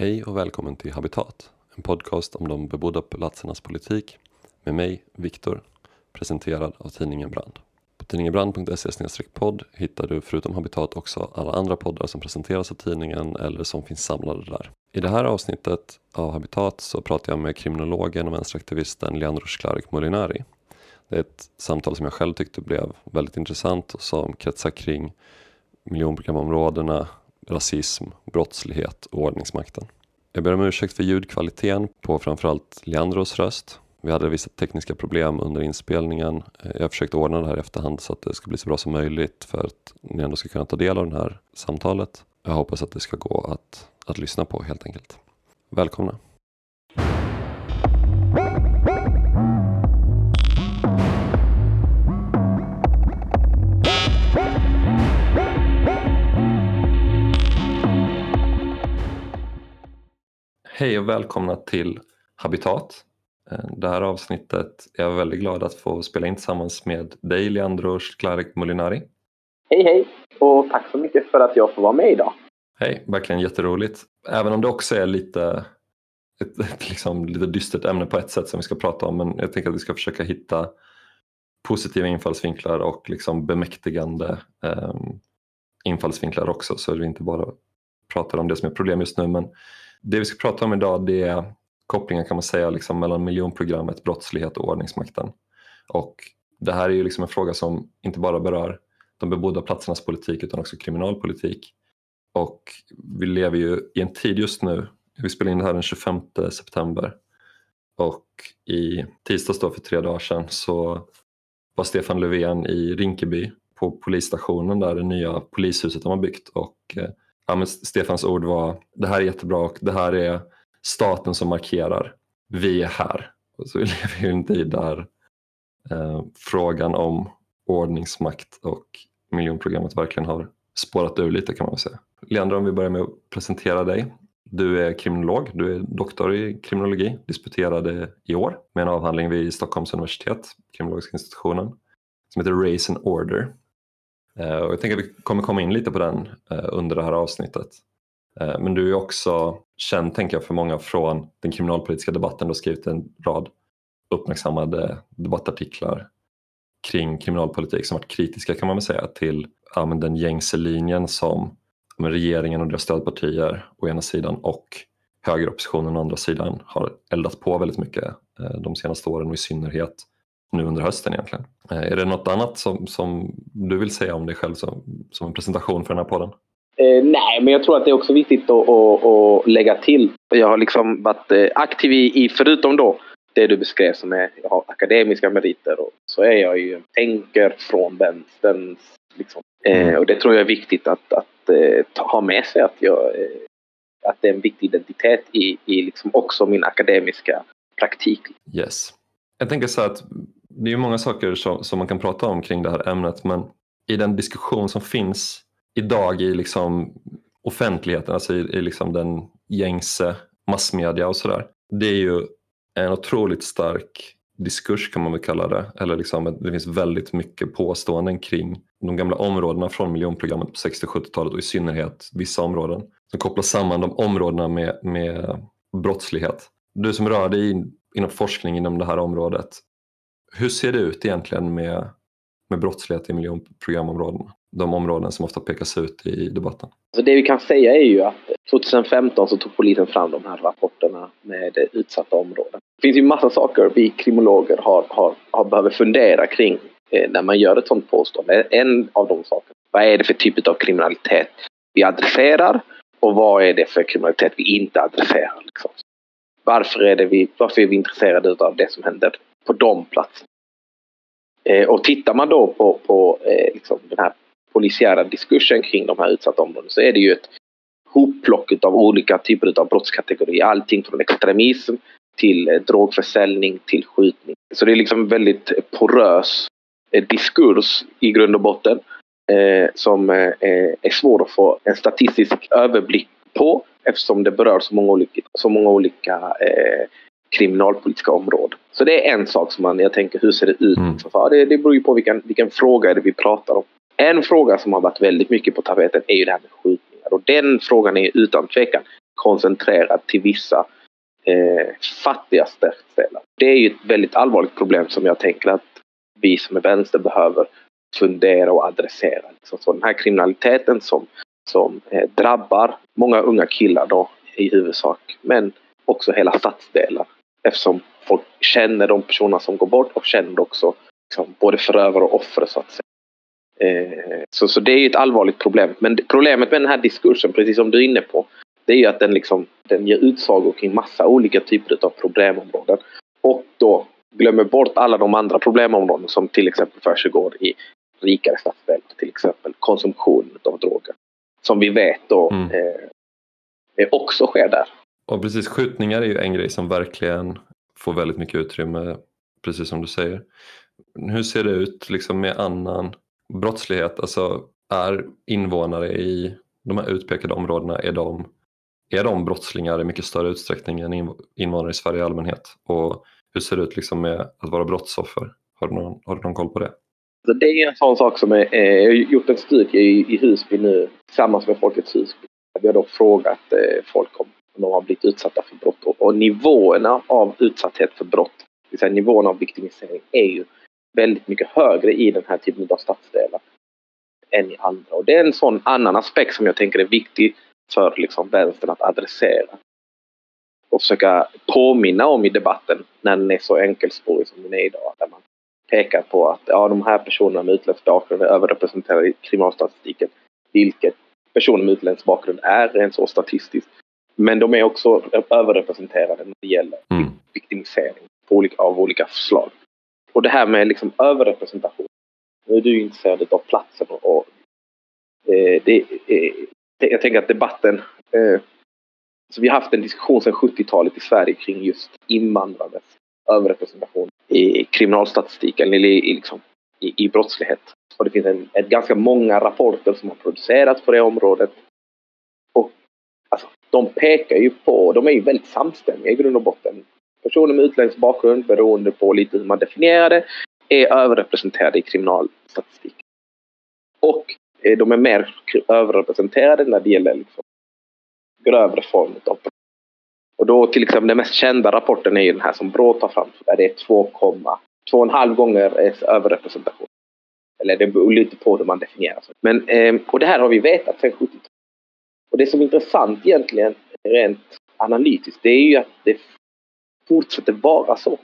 Hej och välkommen till Habitat, en podcast om de bebodda platsernas politik med mig, Viktor, presenterad av tidningen Brand. På tidningenbrand.se podd hittar du förutom Habitat också alla andra poddar som presenteras av tidningen eller som finns samlade där. I det här avsnittet av Habitat så pratar jag med kriminologen och vänsteraktivisten Leandro Sklarek Molinari. Det är ett samtal som jag själv tyckte blev väldigt intressant och som kretsar kring miljonprogramområdena, rasism, brottslighet och ordningsmakten. Jag ber om ursäkt för ljudkvaliteten på framförallt Leandros röst. Vi hade vissa tekniska problem under inspelningen. Jag försökte ordna det här i efterhand så att det ska bli så bra som möjligt för att ni ändå ska kunna ta del av det här samtalet. Jag hoppas att det ska gå att, att lyssna på helt enkelt. Välkomna! Hej och välkomna till Habitat. Eh, det här avsnittet är jag väldigt glad att få spela in tillsammans med dig Leandro Sklarek Molinari. Hej hej och tack så mycket för att jag får vara med idag. Hej, verkligen jätteroligt. Även om det också är lite ett, ett liksom, lite dystert ämne på ett sätt som vi ska prata om men jag tänker att vi ska försöka hitta positiva infallsvinklar och liksom bemäktigande eh, infallsvinklar också så att vi inte bara pratar om det som är problem just nu men det vi ska prata om idag det är kopplingen kan man säga liksom mellan miljonprogrammet, brottslighet och ordningsmakten. Och det här är ju liksom en fråga som inte bara berör de bebodda platsernas politik utan också kriminalpolitik. Och vi lever ju i en tid just nu, vi spelar in det här den 25 september och i tisdags då för tre dagar sedan så var Stefan Löfven i Rinkeby på polisstationen där det nya polishuset de har byggt och eh, ja, men Stefans ord var det här är jättebra och det här är staten som markerar vi är här. Och så vi lever ju i en tid där eh, frågan om ordningsmakt och miljonprogrammet verkligen har spårat ur lite kan man väl säga. Leandro, om vi börjar med att presentera dig. Du är kriminolog, du är doktor i kriminologi, disputerade i år med en avhandling vid Stockholms universitet, kriminologiska institutionen, som heter Race and Order Eh, och jag tänker att vi kommer komma in lite på den eh, under det här avsnittet. Eh, men du är också känd tänker jag för många från den kriminalpolitiska debatten. Du har skrivit en rad uppmärksammade debattartiklar kring kriminalpolitik som varit kritiska kan man väl säga till ja, den gängse linjen som ja, regeringen och deras stödpartier å ena sidan och högeroppositionen å andra sidan har eldat på väldigt mycket de senaste åren och i synnerhet nu under hösten egentligen. Eh, är det något annat som, som du vill säga om dig själv som, som en presentation för den här podden? Eh, nej, men jag tror att det är också viktigt att, att, att lägga till. Jag har liksom varit eh, aktiv i, i, förutom då det du beskrev som är, jag har akademiska meriter och så är jag ju tänker från vänstern. Liksom. Mm. Eh, och det tror jag är viktigt att, att eh, ha med sig att, jag, eh, att det är en viktig identitet i, i liksom också min akademiska praktik. Yes. Jag tänker så att det är många saker som, som, man kan prata om kring det här ämnet men i den diskussion som finns idag i liksom offentligheten, alltså i, i liksom den gängse massmedia och sådär. Det är ju en otroligt stark diskurs kan man väl kalla det. Eller liksom, det finns väldigt mycket påståenden kring de gamla områdena från miljonprogrammet på 60-70-talet och i synnerhet vissa områden som kopplar samman de områdena med, med brottslighet. Du som rör dig inom forskning inom det här området, hur ser det ut egentligen med, med brottslighet i miljonprogramområdena? De områden som ofta pekas ut i debatten. Alltså det vi kan säga är ju att 2015 så tog polisen fram de här rapporterna med utsatta områden. Det finns ju massa saker vi kriminologer har, har, har behöver fundera kring eh, när man gör ett sådant påstående. En av de sakerna, vad är det för typ av kriminalitet vi adresserar och vad är det för kriminalitet vi inte adresserar? Liksom. Varför är, det vi, varför är vi intresserade av det som händer på de platserna. Eh, och tittar man då på, på eh, liksom den här polisiära diskursen kring de här utsatta områdena så är det ju ett hopplock av olika typer av brottskategorier. Allting från extremism till eh, drogförsäljning till skjutning. Så det är liksom väldigt porös eh, diskurs i grund och botten eh, som eh, eh är svår att få en statistisk överblick på eftersom det berör så många olika, så många olika eh, kriminalpolitiska områden. Så det är en sak som man, jag tänker, hur ser det ut? Mm. Det, det beror ju på vilken, vilken fråga det vi pratar om. En fråga som har varit väldigt mycket på tapeten är ju det här med skjutningar och den frågan är utan tvekan koncentrerad till vissa eh, fattiga stadsdelar. Det är ju ett väldigt allvarligt problem som jag tänker att vi som är vänster behöver fundera och adressera. Liksom. Så den här kriminaliteten som, som eh, drabbar många unga killar då i huvudsak, men också hela stadsdelar eftersom folk känner de personer som går bort och känner också liksom, både förövare och offer så att säga. Eh, så, så det är ett allvarligt problem. Men problemet med den här diskursen, precis som du är inne på, det är ju att den, liksom, den ger utsagor kring massa olika typer av problemområden. Och då glömmer bort alla de andra problemområden som till exempel försiggår i rikare stadsdelar. Till exempel konsumtion av droger. Som vi vet då mm. eh, också sker där. Och precis, skjutningar är ju en grej som verkligen får väldigt mycket utrymme, precis som du säger. Hur ser det ut liksom med annan brottslighet? Alltså är invånare i de här utpekade områdena, är de, är de brottslingar i mycket större utsträckning än invånare i Sverige i allmänhet? Och hur ser det ut liksom med att vara brottsoffer? Har du någon, har du någon koll på det? Det är en sån sak som är, jag har gjort en studie i, i Husby nu tillsammans med Folkets Husby. Vi har då frågat eh, folk om de har blivit utsatta för brott och, och nivåerna av utsatthet för brott, det vill säga nivån av viktimisering, är ju väldigt mycket högre i den här typen av stadsdelar än i andra. Och det är en sån annan aspekt som jag tänker är viktig för liksom vänstern att adressera. Och försöka påminna om i debatten när den är så enkelspårig som den är idag. Där man pekar på att ja, de här personerna med utländsk bakgrund är överrepresenterade i kriminalstatistiken. Vilket personer med utländsk bakgrund är rent så statistiskt. Men de är också överrepresenterade när det gäller mm. viktimisering olika, av olika slag. Och det här med liksom överrepresentation. Nu är du intresserad av platsen och, eh, det, eh, jag tänker att debatten eh, så vi har haft en diskussion sedan 70-talet i Sverige kring just invandrares överrepresentation i kriminalstatistiken eller i, liksom, i, i brottslighet. Och det finns en, ett ganska många rapporter som har producerats på det området. Och alltså, de pekar ju på, de är ju väldigt samstämmiga i grund och botten. Personer med utländsk bakgrund, beroende på lite hur man definierar det, är överrepresenterade i kriminalstatistik. Och eh, de är mer överrepresenterade när det gäller liksom, grövre form av brott. Och då till exempel den mest kända rapporten är ju den här som Brå tar fram. Där det är 2,5 gånger överrepresentation. Eller det beror lite på hur man definierar sig. Men, eh, och det här har vi vetat sedan 70-talet. Och det som är intressant egentligen rent analytiskt det är ju att det fortsätter vara så.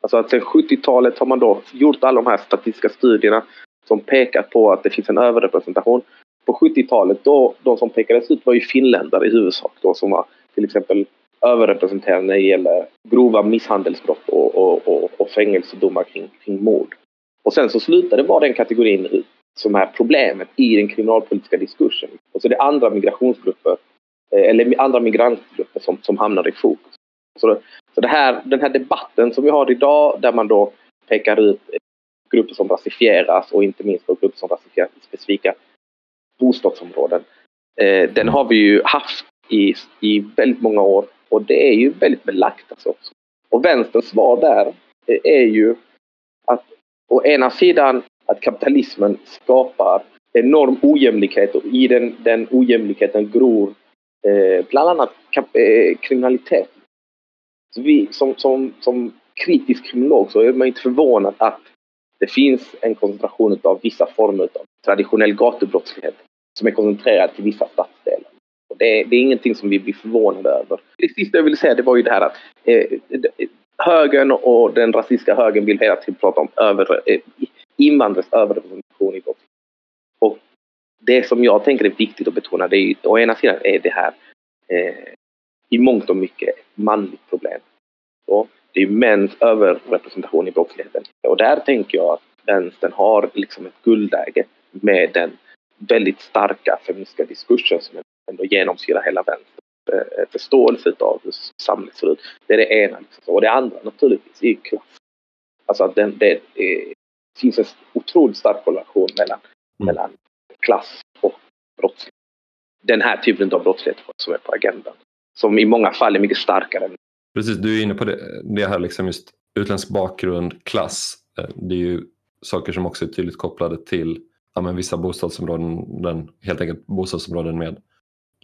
Alltså att sedan 70-talet har man då gjort alla de här statistiska studierna som pekar på att det finns en överrepresentation. På 70-talet då, de som pekades ut var ju finländare i huvudsak då som var till exempel överrepresenterade när det gäller grova misshandelsbrott och, och, och, och fängelsedomar kring, kring mord. Och sen så slutade vara den kategorin som är problemet i den kriminalpolitiska diskursen. Och så det är andra migrationsgrupper, eh, eller andra migrantgrupper som, som hamnar i fokus. Så, så det här, den här debatten som vi har idag där man då pekar ut eh, grupper som rasifieras och inte minst grupper som rasifieras i specifika bostadsområden. Eh, den har vi ju haft i, i väldigt många år och det är ju väldigt belagt. Alltså. Och vänsterns svar där eh, är ju att å ena sidan att kapitalismen skapar enorm ojämlikhet och i den, den ojämlikheten gror eh, bland annat eh, kriminalitet. Så vi, som, som, som kritisk kriminolog så är man inte förvånad att det finns en koncentration av vissa former av traditionell gatubrottslighet som är koncentrerad till vissa stadsdelar. Det är, det är ingenting som vi blir förvånade över. Det sista jag ville säga det var ju det här att eh, högern och den rasistiska högern vill hela tiden prata om över, eh, invandrares överrepresentation i brott. Och det som jag tänker är viktigt att betona det är ju, å ena sidan är det här eh, i mångt och mycket ett manligt problem. Så det är mäns överrepresentation i brottsligheten. Och där tänker jag att vänstern har liksom ett guldläge med den väldigt starka feministiska diskursen som ändå genomsyrar hela vänstern eh, förståelse av hur samhället ser ut. Det är det ena. Liksom. Och det andra naturligtvis är ju klass. Alltså att den, det är, finns en otroligt stark korrelation mellan, mm. mellan klass och brottslighet. Den här typen av brottslighet som är på agendan. Som i många fall är mycket starkare. Än... Precis, du är inne på det, det här liksom just utländsk bakgrund, klass. Eh, det är ju saker som också är tydligt kopplade till ja, men vissa bostadsområden, den, helt enkelt bostadsområden med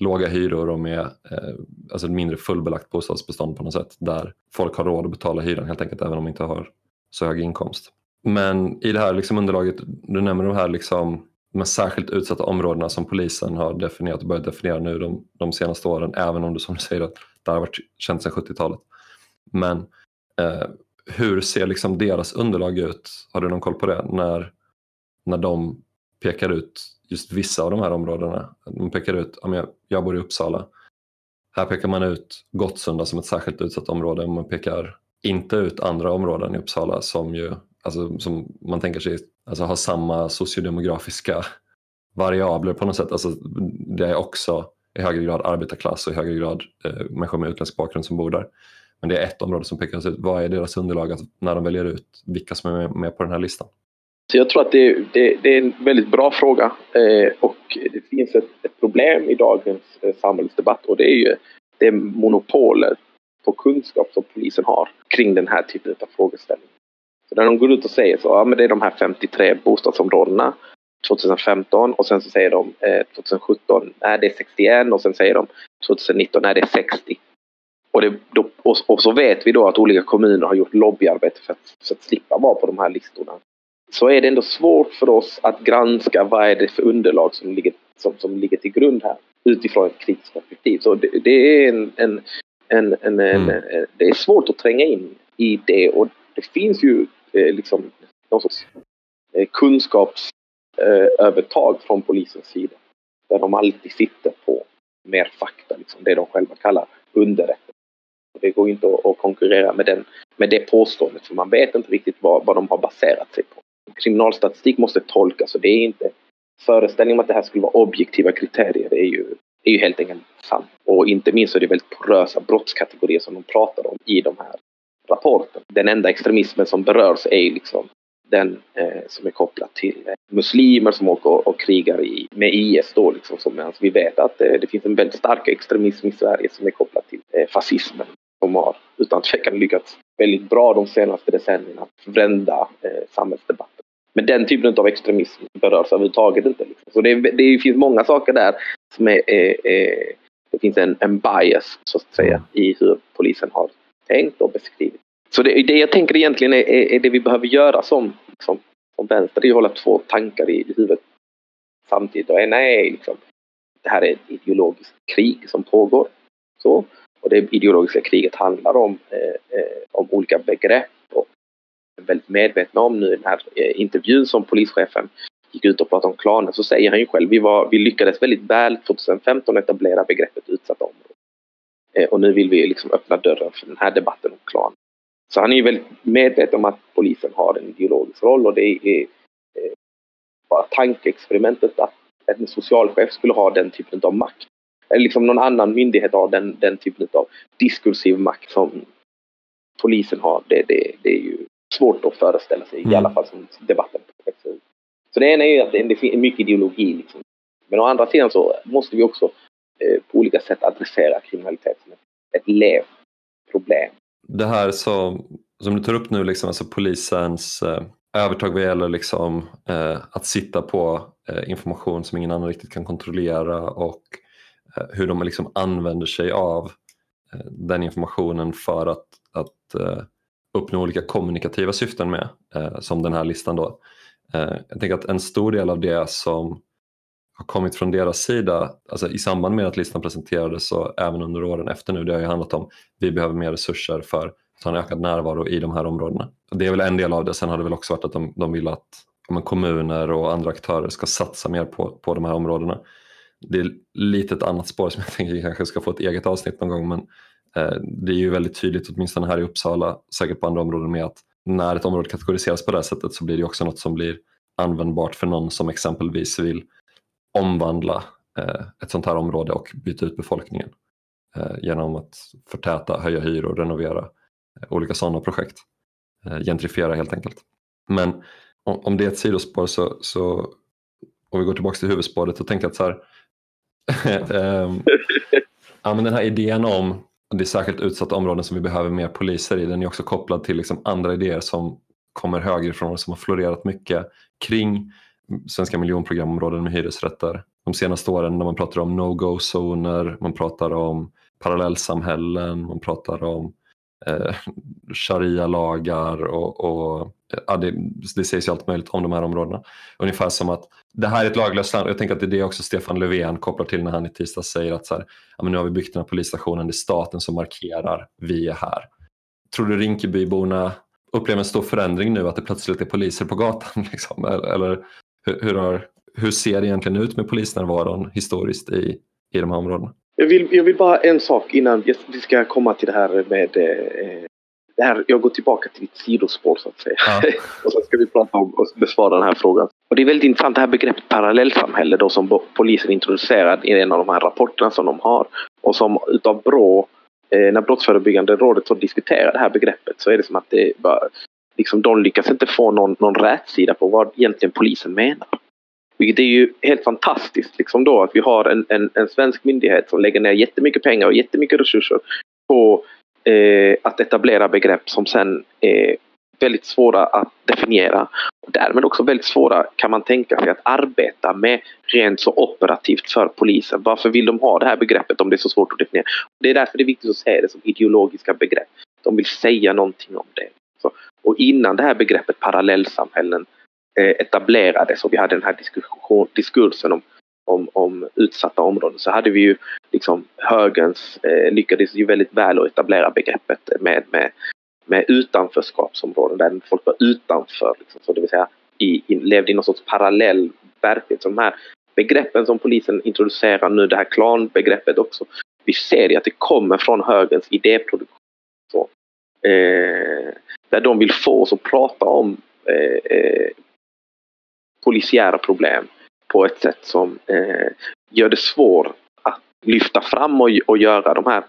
låga hyror och med eh, alltså ett mindre fullbelagt bostadsbestånd på något sätt där folk har råd att betala hyran helt enkelt även om de inte har så hög inkomst. Men i det här liksom underlaget, du nämner de här liksom, de särskilt utsatta områdena som polisen har definierat och börjat definiera nu de, de senaste åren, även om du som du säger att det har varit känt sedan 70-talet. Men eh, hur ser liksom deras underlag ut? Har du någon koll på det? När, när de pekar ut just vissa av de här områdena. De pekar ut, jag, jag bor i Uppsala. Här pekar man ut Gottsunda som ett särskilt utsatt område. Man pekar inte ut andra områden i Uppsala som, ju, alltså, som man tänker sig alltså, har samma sociodemografiska variabler på något sätt. Alltså, det är också i högre grad arbetarklass och i högre grad eh, människor med utländsk bakgrund som bor där. Men det är ett område som pekas ut. Vad är deras underlag alltså, när de väljer ut vilka som är med på den här listan? Så jag tror att det, det, det är en väldigt bra fråga eh, och det finns ett, ett, problem i dagens eh, samhällsdebatt och det är ju det monopolet på kunskap som polisen har kring den här typen av frågeställningar. Så när de går ut och säger så, ja men det är de här 53 bostadsområdena 2015 och sen så säger de eh, 2017, nej det är 61 och sen säger de 2019, nej det är 60. Och, det, då, och, och, så vet vi då att olika kommuner har gjort lobbyarbete för att, för att slippa vara på de här listorna så är det ändå svårt för oss att granska vad är det för underlag som ligger, som, som ligger till grund här utifrån ett kritiskt perspektiv. Så det, det är en, en, en, en, mm. en, det är svårt att tränga in i det och det finns ju eh, liksom någon sorts eh, kunskapsövertag eh, från polisens sida. Där de alltid sitter på mer fakta, liksom, det de själva kallar underrättelse. Det går inte att, att konkurrera med, den, med det påståendet för man vet inte riktigt vad, vad de har baserat sig på kriminalstatistik måste tolkas och det är inte föreställningen om att det här skulle vara objektiva kriterier det är ju, är ju helt enkelt sant. Och inte minst så är det väldigt porösa brottskategorier som de pratar om i de här rapporterna. Den enda extremismen som berörs är liksom den eh, som är kopplad till eh, muslimer som åker och, krigar i, med IS då liksom. Som, alltså, vi vet att eh, det finns en väldigt stark extremism i Sverige som är kopplad till eh, fascismen. Som har utan tvekan lyckats väldigt bra de senaste decennierna att vända eh, samhällsdebatten. Men den typen av extremism berörs överhuvudtaget inte. Liksom. Så det, det, finns många saker där som är, är, är det finns en, en bias så att säga i hur polisen har tänkt och beskrivit. Så det, det jag tänker egentligen är, är, det vi behöver göra som, som, som vänster, det är att hålla två tankar i huvudet samtidigt. Och ena är liksom, det här är ett ideologiskt krig som pågår. Så, och det ideologiska kriget handlar om, eh, eh, om olika begrepp och är väldigt medvetna om nu i den här eh, intervjun som polischefen gick ut och pratade om klaner så säger han ju själv vi, var, vi lyckades väldigt väl 2015 etablera begreppet utsatta områden. Eh, och nu vill vi liksom öppna dörren för den här debatten om klaner. Så han är ju väldigt medveten om att polisen har en ideologisk roll och det är eh, bara tankeexperimentet att en socialchef skulle ha den typen av makt eller liksom någon annan myndighet har den, den typen av diskursiv makt som polisen har. Det, det, det är ju svårt att föreställa sig, mm. i alla fall som debatten växer ut. Så det ena är ju att det, finns mycket ideologi. Liksom. Men å andra sidan så måste vi också Eh, på olika sätt adressera kriminalitet som ett, levt problem. Det här som, som du tar upp nu, liksom, alltså polisens eh, övertag vad gäller liksom, eh, att sitta på eh, information som ingen annan riktigt kan kontrollera och Eh, hur de liksom använder sig av eh, den informationen för att, att uppnå olika kommunikativa syften med, som den här listan då. Jag tänker att en stor del av det som har kommit från deras sida, alltså i samband med att listan presenterades och även under åren efter nu, det har ju handlat om vi behöver mer resurser för att ha en ökad närvaro i de här områdena. Det är väl en del av det, sen har det väl också varit att de, de vill att kommuner och andra aktörer ska satsa mer på, på de här områdena det är lite ett annat spår som jag tänker kanske ska få ett eget avsnitt någon gång men eh, det är ju väldigt tydligt, åtminstone här i Uppsala, säkert på andra områden med att när ett område kategoriseras på det här sättet så blir det också något som blir användbart för någon som exempelvis vill omvandla eh, ett sånt här område och byta ut befolkningen eh, genom att förtäta, höja hyror, renovera eh, olika sådana projekt. Eh, gentrifiera helt enkelt. Men om, om det är ett sidospår så, så om vi går tillbaka till huvudspåret och tänker att så här, ehm, ja, men den här idén om det är särskilt utsatta områden som vi behöver mer poliser i, den är också kopplad till liksom andra idéer som kommer högerifrån och som har florerat mycket kring svenska miljonprogramområden med hyresrätter de senaste åren när man pratar om no-go-zoner, man pratar om parallellsamhällen, man pratar om eh, sharia-lagar och, och eh, ja, det, det sägs ju allt möjligt om de här områdena. Ungefär som att det här är ett laglöst land. Jag tänker att det är det också Stefan Löfven kopplar till när han i tisdags säger att så här, ja, men nu har vi byggt den här polisstationen, det är staten som markerar, vi är här. Tror du Rinkebyborna upplever en stor förändring nu att det plötsligt är poliser på gatan? Liksom? Eller hur, hur, har, hur ser det egentligen ut med polisnärvaron historiskt i, i de här områdena? Jag vill, jag vill bara en sak innan vi ska komma till det här med eh, det här, jag går tillbaka till ditt sidospår så att säga. Ja. och sen ska vi prata om och besvara den här frågan. Och det är väldigt intressant det här begreppet parallellsamhälle då som polisen introducerade i en av de här rapporterna som de har. Och som utav BRÅ, eh, när Brottsförebyggande rådet så diskuterar det här begreppet så är det som att det bara, liksom, de lyckas inte få någon, någon rätsida på vad egentligen polisen menar. Vilket är ju helt fantastiskt liksom då att vi har en, en, en svensk myndighet som lägger ner jättemycket pengar och jättemycket resurser på eh, att etablera begrepp som sen är väldigt svåra att definiera. Och därmed också väldigt svåra kan man tänka sig att arbeta med rent så operativt för polisen. Varför vill de ha det här begreppet om det är så svårt att definiera? Det är därför det är viktigt att se det som ideologiska begrepp. De vill säga någonting om det. Så, och innan det här begreppet parallellsamhällen eh, etablerades och vi hade den här diskursen om om, om utsatta områden så hade vi ju liksom högerns, eh, lyckades ju väldigt väl att etablera begreppet med, med, med utanförskapsområden där folk var utanför. Liksom, så det vill säga i, i, levde i någon sorts parallell verklighet. Så de här begreppen som polisen introducerar nu, det här klanbegreppet också. Vi ser ju att det kommer från högerns idéproduktion. Så, eh, där de vill få oss att prata om eh, eh polisiära problem på ett sätt som eh, gör det svårt att lyfta fram och, och göra de här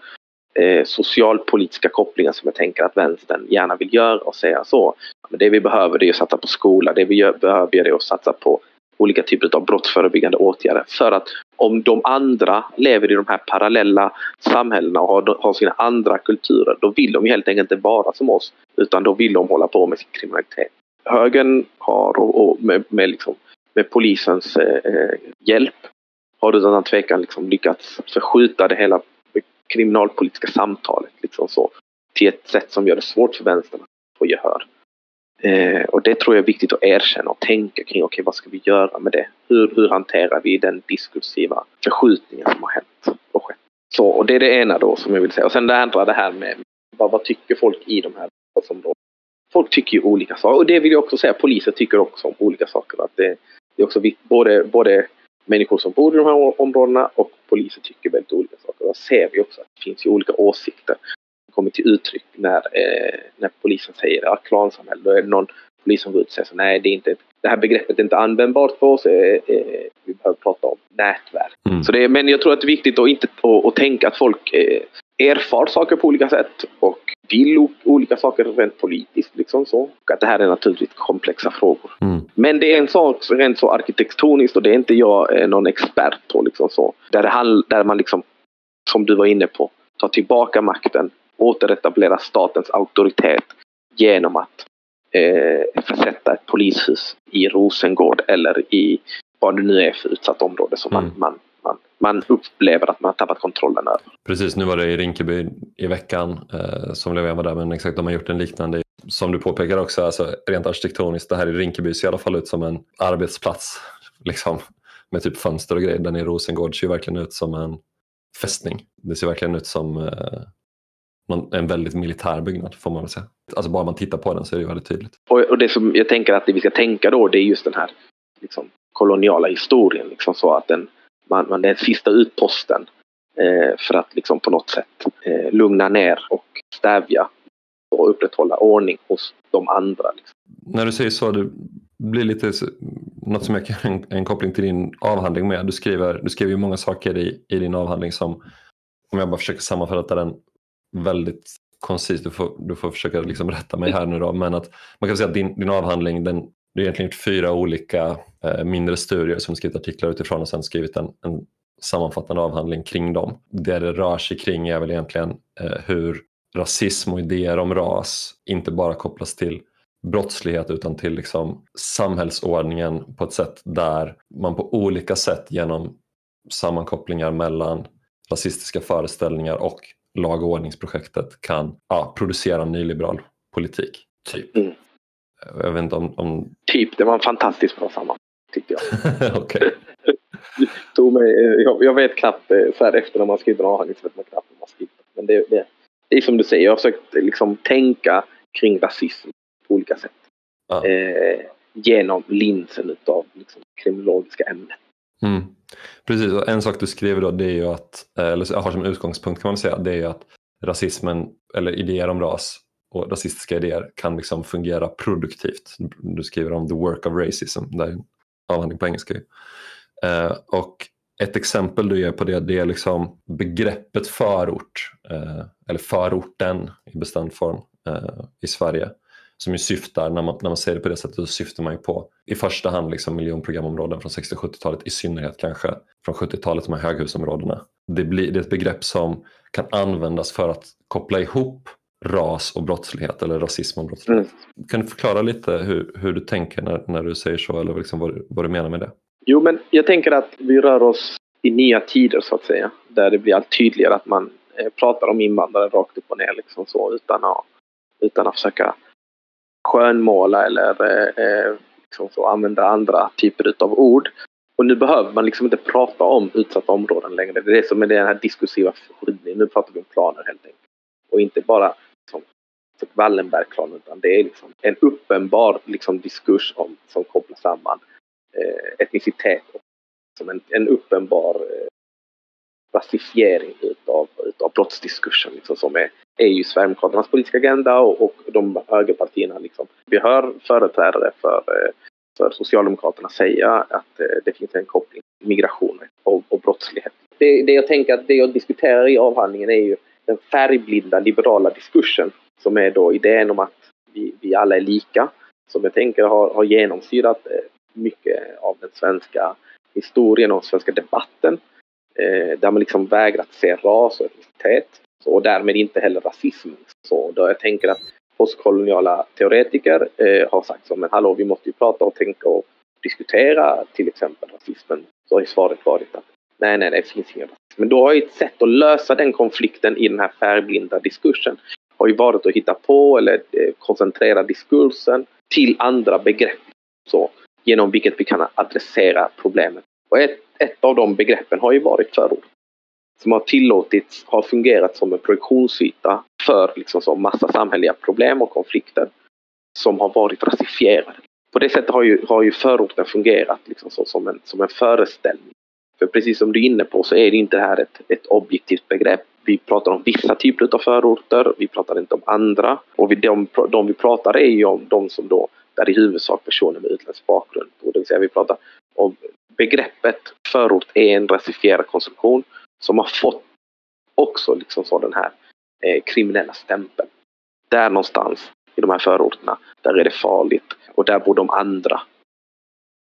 eh, socialpolitiska kopplingar som jag tänker att vänstern gärna vill göra och säga så. Men det vi behöver det är att satsa på skola, det vi gör, behöver det är att satsa på olika typer av brottsförebyggande åtgärder. För att om de andra lever i de här parallella samhällena och har, har sina andra kulturer, då vill de helt enkelt inte vara som oss. Utan då vill de hålla på med sin kriminalitet. Högern har, och, och med, med liksom med polisens eh, eh hjälp har utan tvekan liksom lyckats förskjuta det hela kriminalpolitiska samtalet liksom så, till ett sätt som gör det svårt för vänstern att få gehör. Eh, och det tror jag är viktigt att erkänna och tänka kring, okej okay, vad ska vi göra med det? Hur, hur hanterar vi den diskursiva förskjutningen som har hänt och skett? Så, och det är det ena då som jag vill säga. Och sen det andra det här med vad, vad tycker folk i de här områdena? Folk tycker ju olika saker och det vill jag också säga, poliser tycker också om olika saker. Att det, det är också både, både människor som bor i de här områdena och poliser tycker väldigt olika saker. Och ser vi också att det finns ju olika åsikter kommer till uttryck när, eh, när polisen säger att klansamhälle. Då är det någon polis som går ut och säger så nej det, är inte, det här begreppet är inte användbart för oss. Eh, eh, vi behöver prata om nätverk. Mm. Så det, men jag tror att det är viktigt att, inte, att, att tänka att folk eh, erfar saker på olika sätt och vill olika saker rent politiskt. Liksom så. Och att det här är naturligtvis komplexa frågor. Mm. Men det är en sak rent så arkitektoniskt och det är inte jag eh, någon expert på. Liksom så. Där, det handl, där man liksom, som du var inne på, tar tillbaka makten, återetablera statens auktoritet genom att eh, försätta ett polishus i Rosengård eller i vad det nu är för utsatt område som mm. man, man man, man upplever att man har tappat kontrollen över. Precis, nu var det i Rinkeby i veckan eh, som Löfven var där men exakt de har gjort en liknande som du påpekar också, alltså, rent arkitektoniskt, det här i Rinkeby ser i alla fall ut som en arbetsplats liksom, med typ fönster och grejer. Den i Rosengård ser verkligen ut som en fästning. Det ser verkligen ut som eh, en väldigt militär byggnad får man väl säga. Alltså bara man tittar på den så är det väldigt tydligt. Och, och det som jag tänker att det vi ska tänka då det är just den här liksom, koloniala historien. Liksom, så att den, man, man, är sista utposten eh, för att liksom på något sätt eh, lugna ner och stävja och upprätthålla ordning hos de andra. Liksom. När du säger så, det blir lite något som jag kan en, en koppling till din avhandling med. Du skriver, du skriver ju många saker i, i din avhandling som, om jag bara försöker sammanfatta den väldigt koncist, du får, du får försöka liksom rätta mig här nu då, men att man kan säga att din, din avhandling den, du har egentligen gjort fyra olika eh, mindre studier som skrivit artiklar utifrån och sen skrivit en, en sammanfattande avhandling kring dem. Det det rör sig kring är väl egentligen eh, hur rasism och idéer om ras inte bara kopplas till brottslighet utan till liksom samhällsordningen på ett sätt där man på olika sätt genom sammankopplingar mellan rasistiska föreställningar och lag och ordningsprojektet kan ja, producera nyliberal politik. Typ. Mm. Jag vet inte om, om... Typ, det var en fantastiskt bra sammanhang tyckte jag. Okej. jag, jag vet knappt eh, så här efter när man skriver en avhandling så vet man knappt hur man skriver. Men det, det, det är som du säger, jag har försökt liksom tänka kring rasism på olika sätt. Ja. Eh, genom linsen av liksom, kriminologiska ämnen. Mm. Precis, och en sak du skriver då det är ju att, eh, eller eller har som utgångspunkt kan man säga, det är ju att rasismen eller idéer om ras och rasistiska idéer kan liksom fungera produktivt. Du skriver om the work of racism, det är en avhandling på engelska. Eh, och ett exempel du ger på det, det är liksom begreppet förort, eh, eller förorten i bestämd form eh, i Sverige. Som ju syftar, när man, när man säger det på det sättet, så syftar man ju på i första hand liksom miljonprogramområden från 60 70-talet, i synnerhet kanske från 70-talet, de här höghusområdena. Det, blir, det är ett begrepp som kan användas för att koppla ihop ras och brottslighet eller rasism och brottslighet. Mm. Kan du förklara lite hur, hur du tänker när, när du säger så eller liksom vad, vad du menar med det? Jo, men jag tänker att vi rör oss i nya tider så att säga. Där det blir allt tydligare att man eh, pratar om invandrare rakt upp och ner liksom så utan att, utan att försöka skönmåla eller eh, eh liksom så, använda andra typer av ord. Och nu behöver man liksom inte prata om utsatta områden längre. Det är det som är den här diskursiva förskjutningen. Nu pratar vi om planer helt enkelt. Och inte bara liksom, Wallenbergplan, utan det är liksom en uppenbar liksom, diskurs om, som kopplar samman eh, etnicitet och som en, en uppenbar eh, klassifiering utav, utav brottsdiskursen liksom, som är, är ju Sverigedemokraternas politiska agenda och, och de högerpartierna. Liksom. Vi hör företrädare för, eh, för Socialdemokraterna säga att eh, det finns en koppling migration och, och brottslighet. Det, det jag tänker att det jag diskuterar i avhandlingen är ju den färgblinda liberala diskursen som är då idén om att vi, vi alla är lika. Som jag tänker har, har genomsyrat eh, mycket av den svenska historien och svenska debatten. Eh, där man liksom vägrat se ras och etnicitet och därmed inte heller rasism. Så då jag tänker att postkoloniala teoretiker eh, har sagt så men hallå vi måste ju prata och tänka och diskutera till exempel rasismen. Så har ju svaret varit att nej, nej, det finns ingen rasism. Men då har ju ett sätt att lösa den konflikten i den här färgblinda diskursen har ju varit att hitta på eller eh, koncentrera diskursen till andra begrepp. Så, genom vilket vi kan adressera problemet. Och ett, ett av de begreppen har ju varit förord. Som har tillåtits, har fungerat som en projektionsyta för liksom så massa samhälleliga problem och konflikter som har varit rasifierade. På det sättet har ju, har ju förorten fungerat liksom så, som, en, som en föreställning. För precis som du är inne på så är det inte här ett, ett objektivt begrepp. Vi pratar om vissa typer av förorter, vi pratar inte om andra. Och vi, de, de vi pratar är ju om de som då där i huvudsak personer med utländsk bakgrund. bor. det vill säga vi pratar om begreppet förort är en rasifierad konstruktion som har fått också liksom så den här eh, kriminella stämpeln. Där någonstans i de här förorterna, där är det farligt och där bor de andra.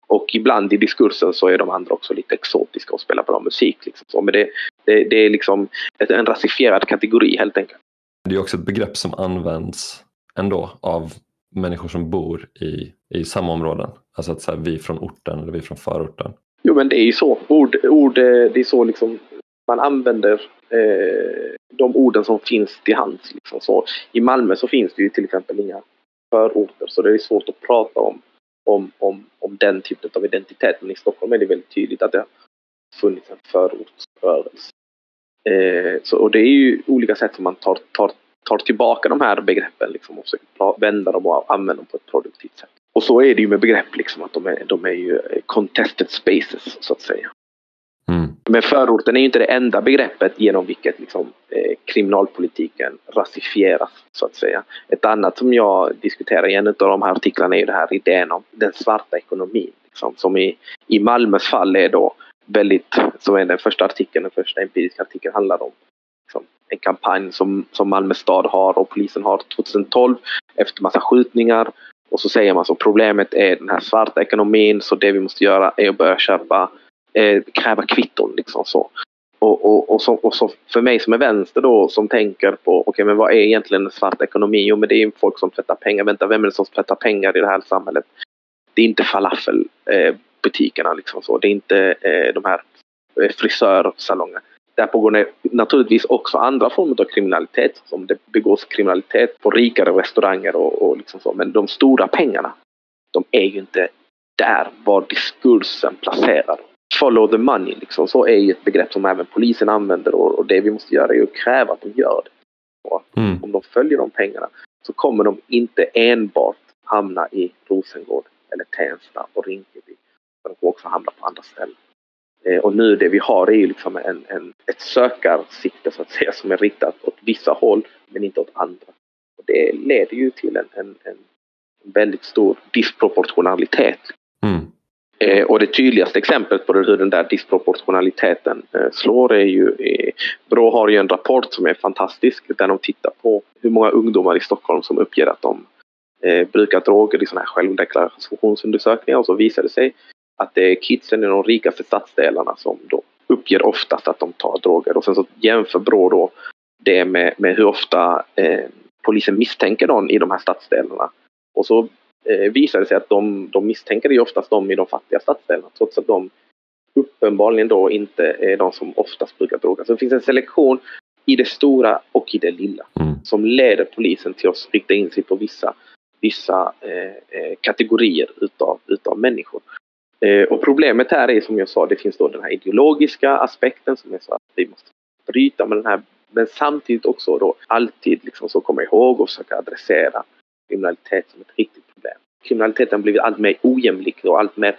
Och ibland i diskursen så är de andra också lite exotiska och spelar bra musik. Liksom. Så, men det, det, det är liksom ett, en rasifierad kategori helt enkelt. Det är också ett begrepp som används ändå av människor som bor i, i samma områden. Alltså att så här, vi från orten eller vi från förorten. Jo men det är ju så. Ord, ord eh, det är så liksom man använder eh, de orden som finns till hands. Liksom. Så, I Malmö så finns det ju till exempel inga förorter så det är svårt att prata om, om, om, om den typen av identitet. Men i Stockholm är det väldigt tydligt att det har funnits en förortsrörelse. Eh, så, och det är ju olika sätt som man tar, tar tar tillbaka de här begreppen liksom, och försöker vända dem och använda dem på ett produktivt sätt. Och så är det ju med begrepp, liksom, att de är, de är ju contested spaces så att säga. Mm. Men förorten är ju inte det enda begreppet genom vilket liksom, eh, kriminalpolitiken rasifieras så att säga. Ett annat som jag diskuterar i en av de här artiklarna är ju det här idén om den svarta ekonomin. Liksom, som i, i Malmös fall är då väldigt, som är den första artikeln, den första empiriska artikeln handlar om en kampanj som, som Malmö stad har och polisen har 2012 efter massa skjutningar. Och så säger man så problemet är den här svarta ekonomin så det vi måste göra är att börja köpa, eh, kräva kvitton liksom så. Och, och, och, så, och så för mig som är vänster då som tänker på okej okay, men vad är egentligen en svart ekonomi? Jo men det är folk som tvättar pengar. Vänta vem är det som tvättar pengar i det här samhället? Det är inte falafelbutikerna eh, liksom så. Det är inte eh, de här eh, frisörsalongerna. Där pågår det naturligtvis också andra former av kriminalitet. Som det begås kriminalitet på rikare restauranger och, och liksom så. Men de stora pengarna, de är ju inte där var diskursen placerad. Follow the money, liksom. så är ju ett begrepp som även polisen använder och, och det vi måste göra är att kräva att de gör det. Mm. Om de följer de pengarna så kommer de inte enbart hamna i Rosengård eller Tensta och Rinkeby. De kommer också hamna på andra ställen. Eh, och nu det vi har är ju liksom en, en, ett sökarsikte så att säga som är riktat åt vissa håll men inte åt andra. Och det leder ju till en, en, en väldigt stor disproportionalitet. Mm. Eh, och det tydligaste exemplet på hur den där disproportionaliteten eh, slår är ju eh, Brå har ju en rapport som är fantastisk där de tittar på hur många ungdomar i Stockholm som uppger att de eh, brukar droger i sådana här självdeklarationsundersökningar och så visar det sig att det är kidsen i de rikaste stadsdelarna som då uppger oftast att de tar droger och sen så jämför Brå då det med, med hur ofta eh, polisen misstänker någon i de här stadsdelarna. Och så eh, visar det sig att de, de misstänker ju oftast de i de fattiga stadsdelarna trots att de uppenbarligen då inte är de som oftast brukar droga. Så det finns en selektion i det stora och i det lilla mm. som leder polisen till att rikta in sig på vissa, vissa eh, eh, kategorier utav, utav människor. Eh, och problemet här är som jag sa, det finns då den här ideologiska aspekten som är så att vi måste bryta med den här men samtidigt också då alltid liksom så komma ihåg och försöka adressera kriminalitet som ett riktigt problem. Kriminaliteten har blivit allt mer ojämlik och allt mer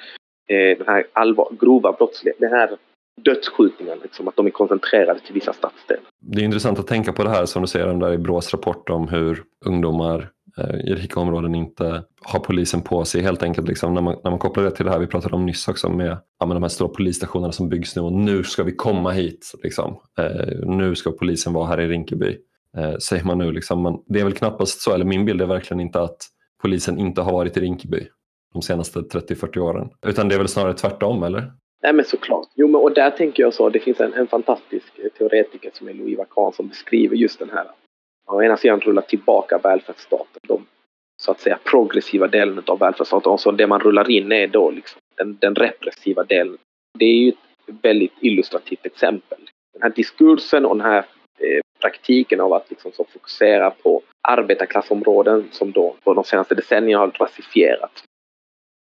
eh, den här allvar, grova brottsligheten, den här dödsskjutningen liksom, att de är koncentrerade till vissa stadsdelar. Det är intressant att tänka på det här som du säger där i Brås rapport om hur ungdomar Eh, i rika områden inte har polisen på sig helt enkelt. Liksom, när, man, när man kopplar det till det här vi pratade om nyss också med, ja, med de här stora polisstationerna som byggs nu och nu ska vi komma hit. Liksom. Eh, nu ska polisen vara här i Rinkeby. Eh, säger man nu. Liksom. Men det är väl knappast så, eller min bild är verkligen inte att polisen inte har varit i Rinkeby de senaste 30-40 åren. Utan det är väl snarare tvärtom, eller? Nej men såklart. Jo men och där tänker jag så, det finns en, en fantastisk teoretiker som är Louis Vacan som beskriver just den här, å ena sidan rulla tillbaka välfärdsstaten, de så att säga progressiva delen av välfärdsstaten och så det man rullar in är då liksom den, den repressiva delen. Det är ju ett väldigt illustrativt exempel. Den här diskursen och den här eh, praktiken av att liksom så fokusera på arbetarklassområden som då på de senaste decennierna har rasifierats.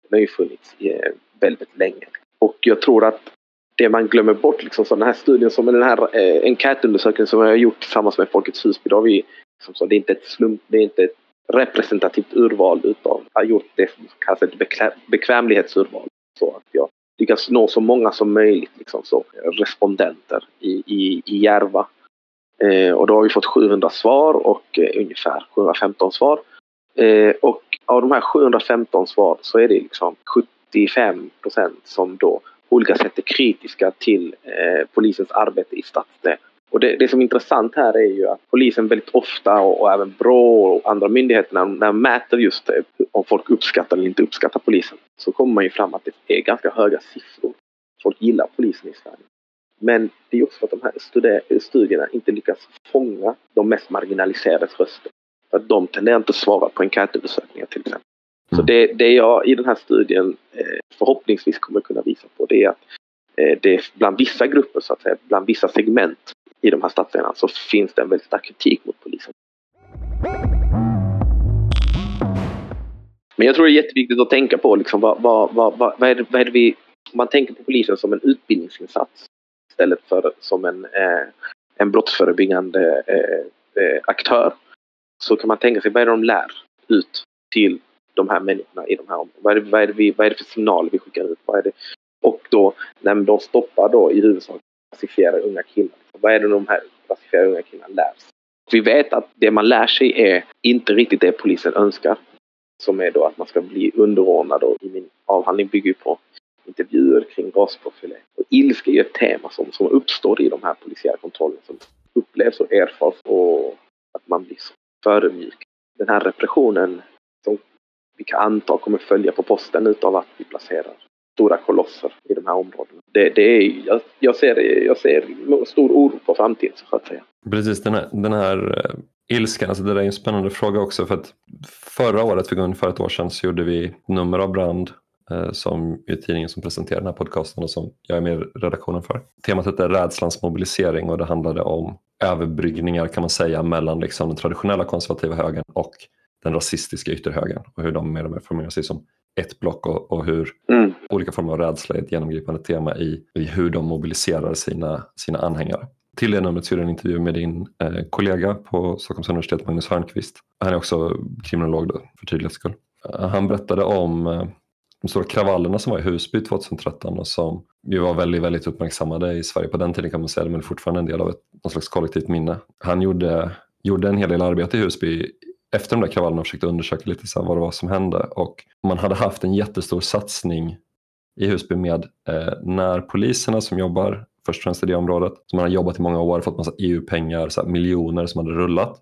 Den har ju funnits eh, väldigt länge. Och jag tror att det man glömmer bort, liksom, så den här studien som den här eh, enkätundersökningen som jag har gjort tillsammans med Folkets Husby, då har vi, liksom, så, det är inte ett slump, det är inte ett representativt urval utav, jag har gjort det som kallas ett bekväm, bekvämlighetsurval. Så att jag lyckas nå så många som möjligt, liksom, så, respondenter i, i, i Järva. Eh, och då har vi fått 700 svar och eh, ungefär 715 svar. Eh, och av de här 715 svar så är det liksom 75 procent som då på olika sätt är kritiska till eh, polisens arbete i stadsdelen. Och det, det, som är intressant här är ju att polisen väldigt ofta och, och även BRÅ och andra myndigheter när de mäter just det, om folk uppskattar eller inte uppskattar polisen så kommer man ju fram att det är ganska höga siffror. Folk gillar polisen i Sverige. Men det är också för att de här studierna inte lyckas fånga de mest marginaliserades röster. För att de tenderar inte att svara på enkätundersökningar till exempel. Så mm. det, det jag i den här studien eh, förhoppningsvis kommer kunna visa på det är att eh, det bland vissa grupper, så att säga, bland vissa segment i de här stadsdelarna så finns det en väldigt stark kritik mot polisen. Men jag tror det är jätteviktigt att tänka på liksom vad, vad, vad, vad, är det, vad är det vi... Man tänker på polisen som en utbildningsinsats istället för som en, eh, en brottsförebyggande eh, eh, aktör så kan man tänka sig vad är det de lär ut till de här människorna i de här områdena. Vad är det, vad är det, vi, vad är det för signaler vi skickar ut? Vad är det? Och då när de stoppar då i huvudsak rasifierade unga killar. Liksom, vad är det de här rasifierade unga killarna lär sig? Vi vet att det man lär sig är inte riktigt det polisen önskar. Som är då att man ska bli underordnad och i min avhandling bygger på intervjuer kring rasprofilering. Och ilska är ju ett tema som, som uppstår i de här polisiära kontrollerna som upplevs och erfars och att man blir så förödmjuk. Den här repressionen som vi kan anta kommer följa på posten utav att vi placerar stora kolosser i de här områdena. Det, det är, jag, jag, ser, jag ser stor oro på framtiden så att säga. Precis, den här, den här eh, ilskan, alltså det där är en spännande fråga också för att förra året, för ungefär ett år sedan, så gjorde vi nummer av Brand eh, som är tidningen som presenterar den här podcasten och som jag är med i redaktionen för. Temat heter Rädslans mobilisering och det handlade om överbryggningar kan man säga mellan liksom den traditionella konservativa högern och den rasistiska ytterhögern och hur de mer och mer formerar sig som ett block och, och hur mm. olika former av rädsla är ett genomgripande tema i, i hur de mobiliserar sina, sina anhängare. Till det numret så gjorde jag en intervju med din eh, kollega på Stockholms universitet, Magnus Hörnqvist. Han är också kriminolog då, för tydlighets skull. Uh, han berättade om uh, de stora kravallerna som var i Husby 2013 och som ju var väldigt, väldigt uppmärksammade i Sverige på den tiden kan man säga, men fortfarande en del av ett någon slags kollektivt minne. Han gjorde, gjorde en hel del arbete i Husby efter de där kravallerna försökte undersöka lite så vad det var som hände och man hade haft en jättestor satsning i Husby med eh, närpoliserna som jobbar först och främst i det området. Som man har jobbat i många år, fått massa EU-pengar, miljoner som hade rullat.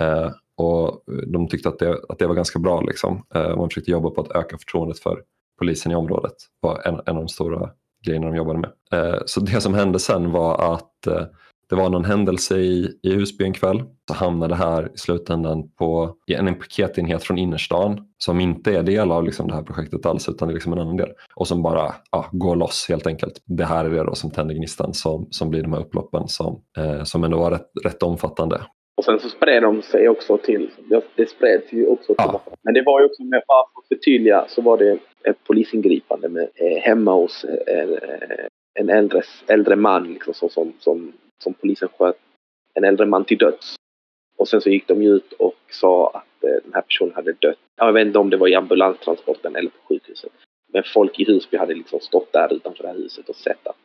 Eh, och de tyckte att det, att det var ganska bra. Liksom. Eh, man försökte jobba på att öka förtroendet för polisen i området. Det var en, en av de stora grejerna de jobbade med. Eh, så det som hände sen var att eh, det var någon händelse i, i Husby en kväll. Så hamnade det här i slutändan på en paketenhet från innerstan som inte är del av liksom det här projektet alls utan det är liksom en annan del. Och som bara ja, går loss helt enkelt. Det här är det då som tänder gnistan som, som blir de här upploppen som, eh, som ändå var rätt, rätt omfattande. Och sen så spred de sig också till, det spreds ju också till ja. Men det var ju också med, för att förtydliga, så var det ett polisingripande med, eh, hemma hos eh, en äldre, äldre man liksom, som, som, som som polisen sköt en äldre man till döds. Och sen så gick de ut och sa att eh, den här personen hade dött. Jag vet inte om det var i ambulanstransporten eller på sjukhuset. Men folk i Husby hade liksom stått där utanför det här huset och sett att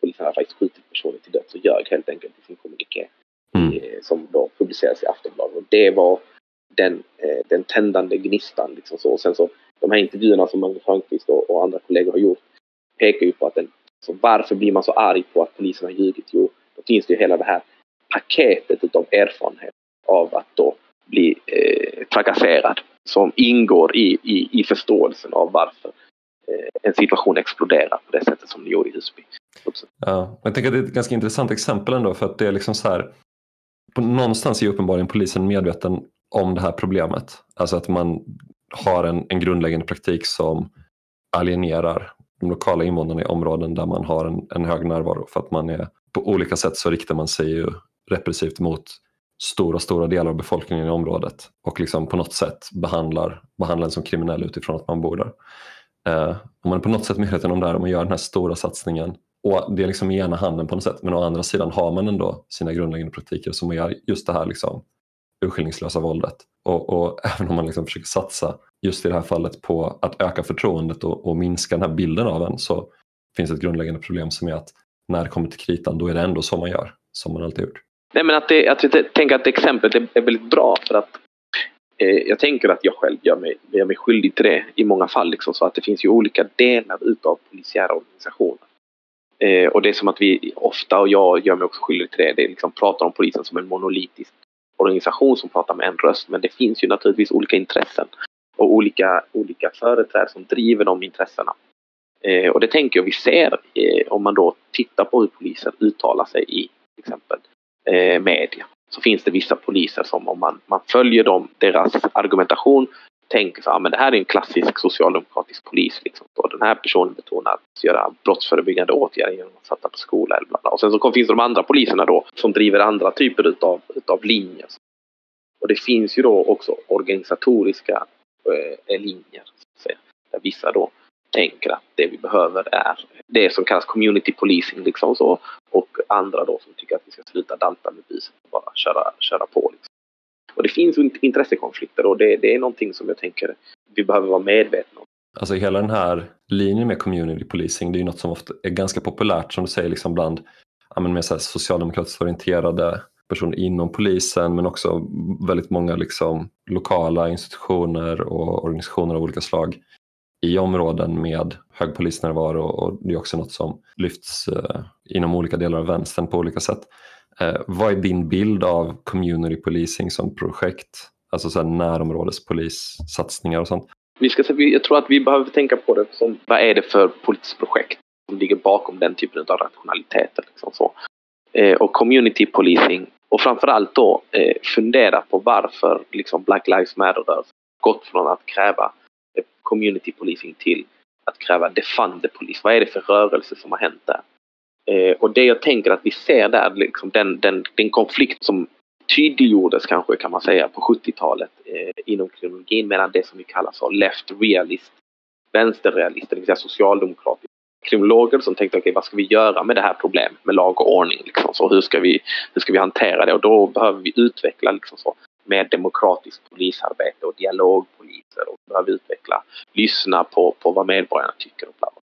polisen hade faktiskt skjutit personen till döds och ljög helt enkelt i sin kommuniké. Mm. Eh, som då publicerades i Aftonbladet. Och det var den, eh, den tändande gnistan. Liksom så. Och sen så de här intervjuerna som Magnus Hörnqvist och, och andra kollegor har gjort pekar ju på att den, så varför blir man så arg på att polisen har ljugit? Jo, finns det ju hela det här paketet utav erfarenhet av att då bli eh, trakasserad som ingår i, i, i förståelsen av varför eh, en situation exploderar på det sättet som det gjorde i Husby. Ja, jag tänker att det är ett ganska intressant exempel ändå för att det är liksom så här på, någonstans är uppenbarligen polisen medveten om det här problemet. Alltså att man har en, en grundläggande praktik som alienerar de lokala invånarna i områden där man har en, en hög närvaro för att man är på olika sätt så riktar man sig ju repressivt mot stora, stora delar av befolkningen i området och liksom på något sätt behandlar, behandlar en som kriminell utifrån att man bor där. Eh, om man är på något sätt medveten om det här, och man gör den här stora satsningen och det är liksom i ena handen på något sätt men å andra sidan har man ändå sina grundläggande praktiker som är just det här liksom urskillningslösa våldet. Och, och även om man liksom försöker satsa just i det här fallet på att öka förtroendet och, och minska den här bilden av en så finns ett grundläggande problem som är att när det kommer till kritan då är det ändå så man gör, som man alltid gjort. Nej men att, det, att jag tänker att exemplet är, är väldigt bra för att eh, jag tänker att jag själv gör mig, gör mig skyldig till det i många fall. Liksom, så att det finns ju olika delar utav polisiära organisationer. Eh, och det är som att vi ofta, och jag gör mig också skyldig till det, det är liksom pratar om polisen som en monolitisk organisation som pratar med en röst. Men det finns ju naturligtvis olika intressen och olika, olika företrädare som driver de intressena. Eh, och det tänker jag vi ser eh, om man då tittar på hur polisen uttalar sig i till exempel eh, media. Så finns det vissa poliser som om man, man följer dem, deras argumentation tänker så att ah, men det här är en klassisk socialdemokratisk polis. Liksom. Och den här personen betonar att göra brottsförebyggande åtgärder genom att sätta på skola. Eller bla bla. Och sen så finns det de andra poliserna då som driver andra typer utav, utav linjer. Och det finns ju då också organisatoriska eh, linjer. Så att säga, där vissa då tänker att det vi behöver är det som kallas community policing liksom så. Och andra då som tycker att vi ska sluta dalta med buset och bara köra, köra på. Liksom. Och det finns intressekonflikter och det, det är någonting som jag tänker vi behöver vara medvetna om. Alltså hela den här linjen med community policing det är ju något som ofta är ganska populärt som du säger liksom bland ja, men med så socialdemokratiskt orienterade personer inom polisen men också väldigt många liksom lokala institutioner och organisationer av olika slag i områden med hög polisnärvaro och det är också något som lyfts eh, inom olika delar av vänstern på olika sätt. Eh, vad är din bild av community policing som projekt? Alltså så här närområdespolissatsningar och sånt. Vi ska, jag tror att vi behöver tänka på det som vad är det för politiskt projekt som ligger bakom den typen av rationaliteter. Liksom så. Eh, och community policing och framförallt då eh, fundera på varför liksom Black Lives Matter gått från att kräva community policing till att kräva defund polis. Vad är det för rörelse som har hänt där? Eh, och det jag tänker att vi ser där, liksom den, den, den konflikt som tydliggjordes kanske kan man säga på 70-talet eh, inom kriminologin mellan det som vi kallar för left realist, vänsterrealister, det vill säga socialdemokratiska kriminologer som tänkte okej okay, vad ska vi göra med det här problemet med lag och ordning liksom, så hur ska vi, hur ska vi hantera det och då behöver vi utveckla liksom så mer demokratiskt polisarbete och dialogpoliser och behöver utveckla, lyssna på, på vad medborgarna tycker och bla, bla.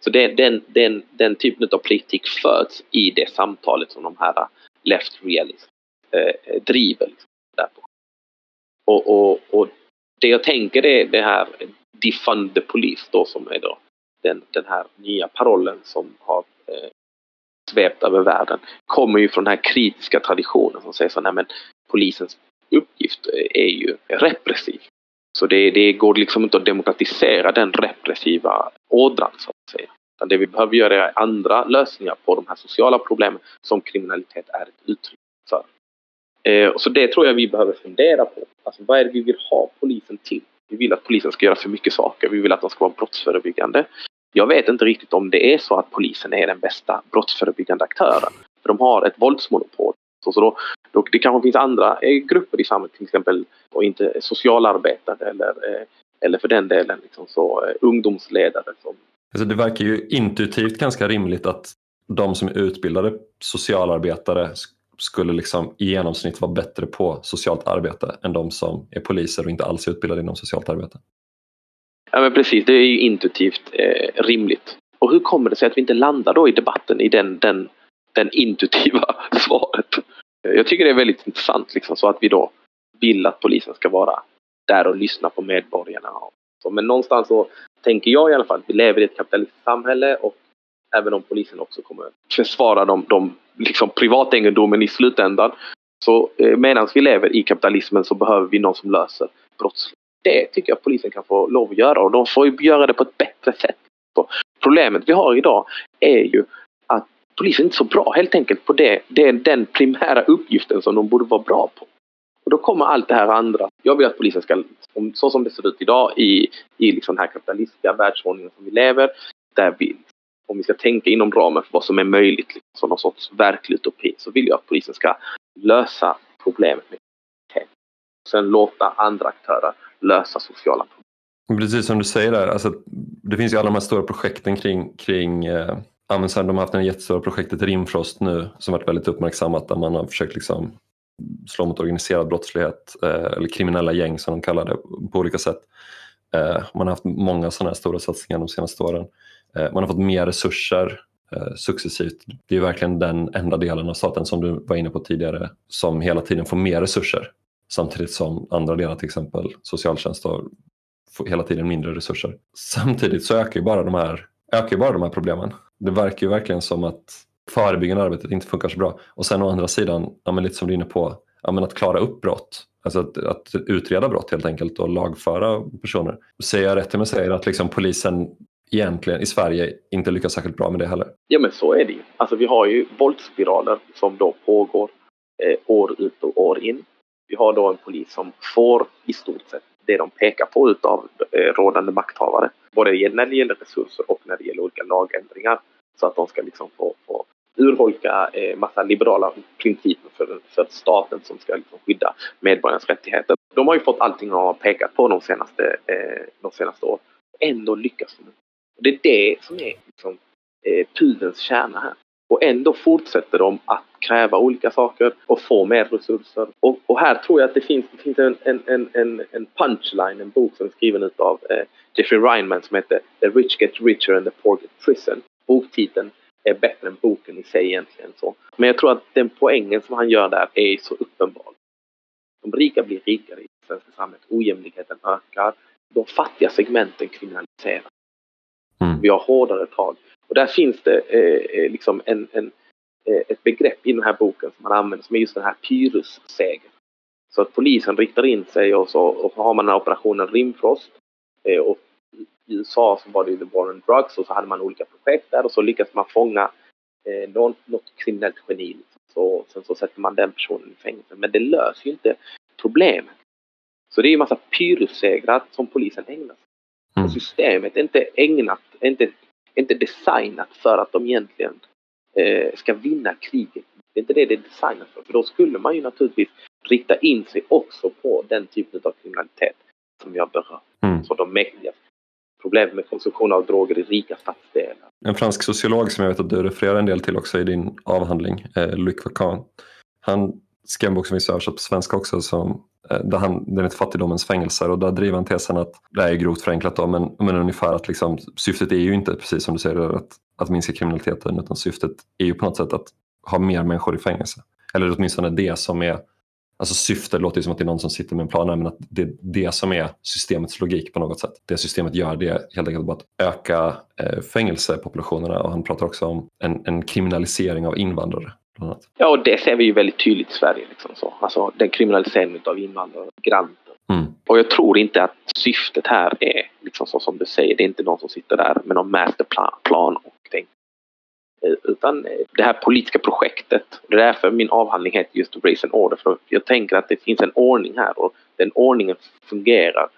Så det, den, den, den typen av politik föds i det samtalet som de här uh, left realist eh, driver. Liksom, där på. Och, och, och det jag tänker är det här defund the police då som är då den, den här nya parollen som har eh, svept över världen kommer ju från den här kritiska traditionen som säger så nej men polisens uppgift är ju repressiv. Så det, det går liksom inte att demokratisera den repressiva ådran så att säga. Det vi behöver göra är andra lösningar på de här sociala problemen som kriminalitet är ett uttryck för. Eh, så det tror jag vi behöver fundera på. Alltså vad är det vi vill ha polisen till? Vi vill att polisen ska göra för mycket saker. Vi vill att de ska vara brottsförebyggande. Jag vet inte riktigt om det är så att polisen är den bästa brottsförebyggande aktören. För de har ett våldsmonopol. Så, då, då, det kanske finns andra eh, grupper i samhället, till exempel och inte socialarbetare eller, eh, eller för den delen liksom så, eh, ungdomsledare. Som... Alltså det verkar ju intuitivt ganska rimligt att de som är utbildade socialarbetare skulle liksom i genomsnitt vara bättre på socialt arbete än de som är poliser och inte alls är utbildade inom socialt arbete. Ja men precis, det är ju intuitivt eh, rimligt. Och hur kommer det sig att vi inte landar då i debatten i den, den, den intuitiva svaret? Jag tycker det är väldigt intressant liksom, så att vi då vill att polisen ska vara där och lyssna på medborgarna. Men någonstans så tänker jag i alla fall att vi lever i ett kapitalistiskt samhälle och även om polisen också kommer försvara de, de liksom privategendomen i slutändan. Så eh, medan vi lever i kapitalismen så behöver vi någon som löser brottslighet. Det tycker jag polisen kan få lov att göra och de får ju göra det på ett bättre sätt. Så problemet vi har idag är ju att polisen är inte så bra helt enkelt på det. Det är den primära uppgiften som de borde vara bra på. Och då kommer allt det här andra. Jag vill att polisen ska, så som det ser ut idag i, i liksom den här kapitalistiska världsordningen som vi lever, där vi om vi ska tänka inom ramen för vad som är möjligt liksom, som någon sorts verklig utopi så vill jag att polisen ska lösa problemet med kriminalitet. Sen låta andra aktörer lösa sociala problem. Precis som du säger där, alltså, det finns ju alla de här stora projekten kring, kring eh, de har haft det jättestora projektet Rimfrost nu som varit väldigt uppmärksammat där man har försökt liksom slå mot organiserad brottslighet eh, eller kriminella gäng som de kallar det på olika sätt. Eh, man har haft många sådana här stora satsningar de senaste åren. Eh, man har fått mer resurser eh, successivt. Det är verkligen den enda delen av staten som du var inne på tidigare som hela tiden får mer resurser samtidigt som andra delar, till exempel socialtjänst, får hela tiden mindre resurser. Samtidigt så ökar ju bara de här, ökar ju bara de här problemen. Det verkar ju verkligen som att förebyggande arbetet inte funkar så bra. Och sen å andra sidan, ja, men lite som du är inne på, ja, men att klara upp brott. Alltså att, att utreda brott helt enkelt och lagföra personer. Säger jag rätt om jag säger att liksom polisen egentligen i Sverige inte lyckas särskilt bra med det heller. Ja men så är det ju. Alltså vi har ju våldsspiraler som då pågår eh, år ut och år in. Vi har då en polis som får i stort sett det de pekar på utav eh, rådande makthavare. Både när det gäller resurser och när det gäller olika lagändringar. Så att de ska liksom få, få urholka eh, massa liberala principer för, för staten som ska liksom skydda medborgarnas rättigheter. De har ju fått allting de har pekat på de senaste, eh, de senaste åren. Ändå lyckas de det är det som är liksom, eh, pudelns kärna här. Och ändå fortsätter de att kräva olika saker och få mer resurser. Och, och här tror jag att det finns, det finns en, en, en, en punchline, en bok som är skriven av eh, Jeffrey Reinman som heter The Rich Get Richer and the Poor Get Prison. Boktiteln är bättre än boken i sig egentligen. Så. Men jag tror att den poängen som han gör där är så uppenbar. De rika blir rikare i det svenska samhället. Ojämlikheten ökar. De fattiga segmenten kriminaliseras. Mm. Vi har hårdare tag. Och där finns det eh, eh, liksom en, en, eh, ett begrepp i den här boken som man använder som är just den här Pyrrhus-segern. Så att polisen riktar in sig och så, och så har man den här operationen Rimfrost. Eh, och I USA så var det The War on Drugs och så hade man olika projekt där och så lyckades man fånga eh, någon, något kriminellt geni. Så, sen så sätter man den personen i fängelse. Men det löser ju inte problemet. Så det är en massa Pyrrhussegrar som polisen ägnar sig Mm. Systemet är inte ägnat, är inte, inte designat för att de egentligen eh, ska vinna kriget. Det är inte det det är designat för. För då skulle man ju naturligtvis rikta in sig också på den typen av kriminalitet som jag berör. Mm. Så de mäktiga problem med konsumtion av droger i rika stadsdelar. En fransk sociolog som jag vet att du refererar en del till också i din avhandling, eh, Luc Vacan, han skrev en bok som finns översatt på svenska också, som, Eh, där han, den heter Fattigdomens fängelser och där driver han tesen att, det är grovt förenklat då, men, men ungefär att liksom, syftet är ju inte, precis som du säger, att, att minska kriminaliteten utan syftet är ju på något sätt att ha mer människor i fängelse. Eller åtminstone det som är Alltså syfte låter ju som att det är någon som sitter med en plan men att det är det som är systemets logik på något sätt. Det systemet gör det är helt enkelt bara att öka eh, fängelsepopulationerna och han pratar också om en, en kriminalisering av invandrare. Ja, och det ser vi ju väldigt tydligt i Sverige. Liksom så. Alltså den kriminaliseringen av invandrare, migranter. Mm. Och jag tror inte att syftet här är liksom så som du säger, det är inte någon som sitter där med någon masterplan och tänker Eh, utan eh, det här politiska projektet. Det är därför min avhandling heter just Race and Order. För jag tänker att det finns en ordning här och den ordningen fungerar.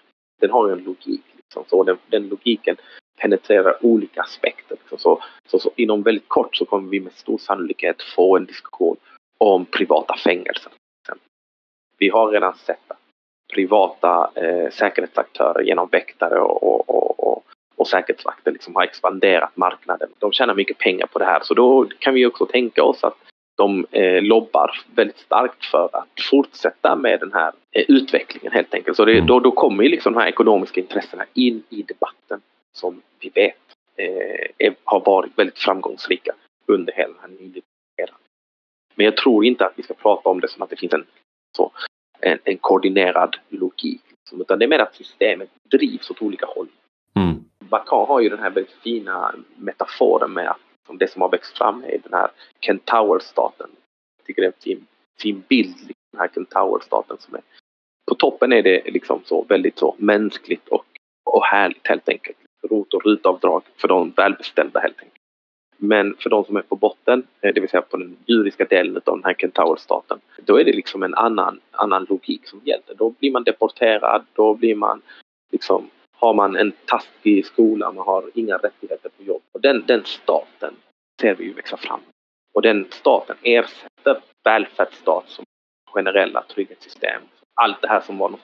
Den har en logik. Liksom. Så den, den logiken penetrerar olika aspekter. Liksom. Så, så, så, inom väldigt kort så kommer vi med stor sannolikhet få en diskussion om privata fängelser. Vi har redan sett att privata eh, säkerhetsaktörer genom väktare och, och, och, och och säkerhetsvakter liksom har expanderat marknaden. De tjänar mycket pengar på det här så då kan vi också tänka oss att de eh, lobbar väldigt starkt för att fortsätta med den här eh, utvecklingen helt enkelt. Så det, mm. då, då kommer ju liksom de här ekonomiska intressena in i debatten som vi vet eh, har varit väldigt framgångsrika under hela den här nyliberala Men jag tror inte att vi ska prata om det som att det finns en, så, en, en koordinerad logik. Liksom, utan det är mer att systemet drivs åt olika håll. Mm. Bakan har ju den här väldigt fina metaforen med att som det som har växt fram är den här Kentaur-staten. Jag tycker det är en fin, fin bild, den här Kentaur-staten som är på toppen är det liksom så väldigt så mänskligt och, och härligt helt enkelt. Rot och rutavdrag för de välbeställda helt enkelt. Men för de som är på botten, eh, det vill säga på den djuriska delen av den här Kentaur-staten, då är det liksom en annan, annan logik som gäller. Då blir man deporterad, då blir man liksom har man en taskig skola, man har inga rättigheter på jobb. Och den, den staten ser vi ju växa fram. Och den staten ersätter välfärdsstat som generella trygghetssystem. Allt det här som var någon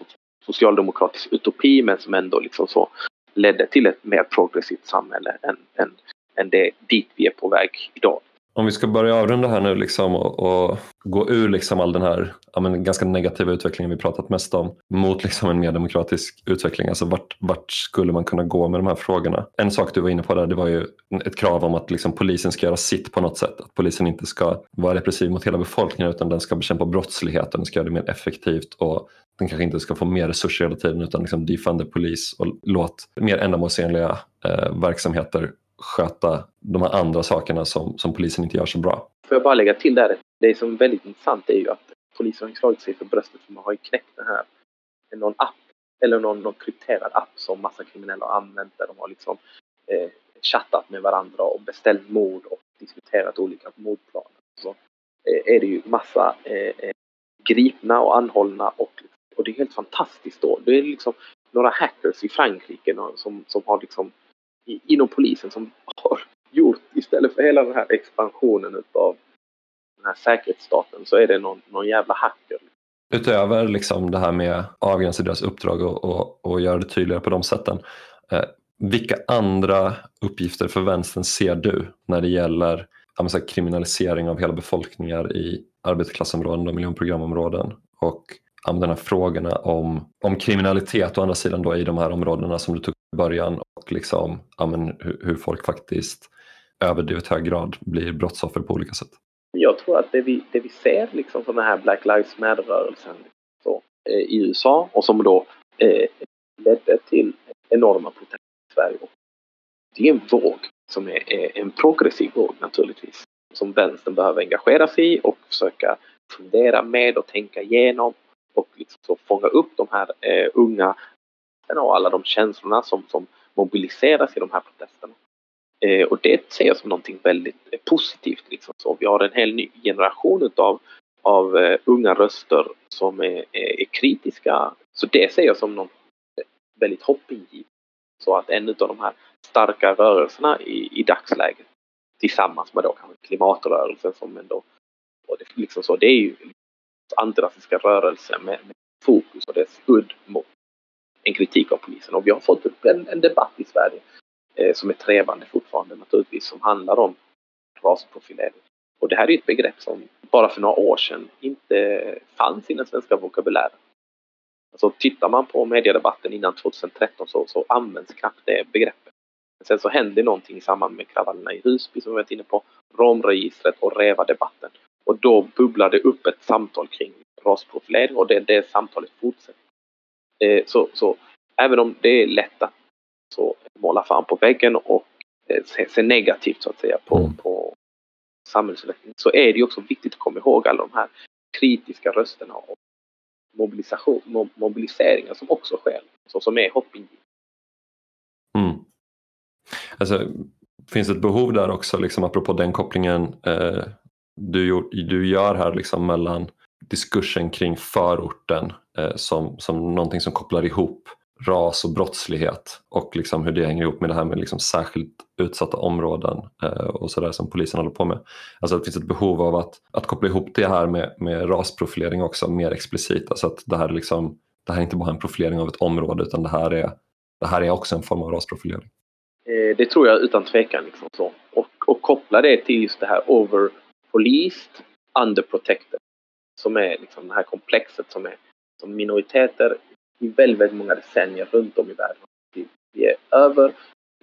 socialdemokratisk utopi men som ändå liksom så ledde till ett mer progressivt samhälle än, än, än det dit vi är på väg idag. Om vi ska börja avrunda här nu liksom och, och gå ur liksom all den här ja, men ganska negativa utvecklingen vi pratat mest om mot liksom en mer demokratisk utveckling. Alltså vart, vart skulle man kunna gå med de här frågorna? En sak du var inne på där det var ju ett krav om att liksom polisen ska göra sitt på något sätt. Att polisen inte ska vara repressiv mot hela befolkningen utan den ska bekämpa brottsligheten, den ska göra det mer effektivt och den kanske inte ska få mer resurser hela tiden utan liksom defund the polis och låt mer ändamålsenliga eh, verksamheter sköta de här andra sakerna som, som polisen inte gör så bra. Får jag bara lägga till där, det som är väldigt intressant är ju att polisen har slagit sig för bröstet för man har ju knäckt den här, eh, någon app eller någon, någon krypterad app som massa kriminella har använt där de har liksom eh, chattat med varandra och beställt mord och diskuterat olika mordplaner. Så eh, är det ju massa eh, eh gripna och anhållna och, och det är helt fantastiskt då. Det är liksom några hackers i Frankrike som, som har liksom inom polisen som har gjort istället för hela den här expansionen utav den här säkerhetsstaten så är det någon, någon jävla hacker. Utöver liksom det här med att avgränsa deras uppdrag och, och, och göra det tydligare på de sätten. Eh, vilka andra uppgifter för vänstern ser du när det gäller säga, kriminalisering av hela befolkningar i arbetarklassområden och miljonprogramområden och de här frågorna om, om kriminalitet å andra sidan då i de här områdena som du tog början och liksom, ja, men, hur, hur folk faktiskt överdrivet hög grad blir brottsoffer på olika sätt. Jag tror att det vi, det vi ser liksom från den här Black Lives Matter-rörelsen eh, i USA och som då eh, ledde till enorma protester i Sverige. Det är en våg som är, är en progressiv våg naturligtvis som vänstern behöver engagera sig i och försöka fundera med och tänka igenom och liksom fånga upp de här eh, unga och alla de känslorna som, som mobiliseras i de här protesterna. Eh, och det ser jag som någonting väldigt eh, positivt. Liksom. Så vi har en hel ny generation utav, av uh, unga röster som är, är, är, kritiska. Så det ser jag som något väldigt hoppingivande. Så att en av de här starka rörelserna i, i dagsläget tillsammans med då kanske klimatrörelsen som ändå och det, liksom så, det är ju antirasistiska rörelser med, med fokus och dess udd mot en kritik av polisen. Och vi har fått upp en, en debatt i Sverige eh, som är trevande fortfarande naturligtvis som handlar om rasprofilering. Och det här är ett begrepp som bara för några år sedan inte fanns i den svenska vokabulären. Alltså tittar man på mediedebatten innan 2013 så, så används knappt det begreppet. Sen så hände någonting i samband med kravallerna i Husby som vi varit inne på, romregistret och REVA-debatten. Och då bubblade upp ett samtal kring rasprofilering och det, det samtalet fortsätter. Eh, så, så även om det är lätt att så, måla fan på väggen och eh, se, se, negativt så att säga på, mm. på samhällsutvecklingen så är det också viktigt att komma ihåg alla de här kritiska rösterna och mobilisation, mobiliseringar som också sker, så som är hoppingivande. Mm. Alltså, finns ett behov där också, liksom, apropå den kopplingen eh, du, du gör här liksom, mellan diskursen kring förorten Eh, som, som någonting som kopplar ihop ras och brottslighet och liksom hur det hänger ihop med det här med liksom särskilt utsatta områden eh, och sådär som polisen håller på med. Alltså det finns ett behov av att, att koppla ihop det här med, med rasprofilering också mer explicit. Alltså att det här, är liksom, det här är inte bara en profilering av ett område utan det här är, det här är också en form av rasprofilering. Eh, det tror jag utan tvekan. Liksom så. Och, och koppla det till just det här over policed, under protected Som är liksom det här komplexet som är som minoriteter i väldigt, många decennier runt om i världen. Vi, är över,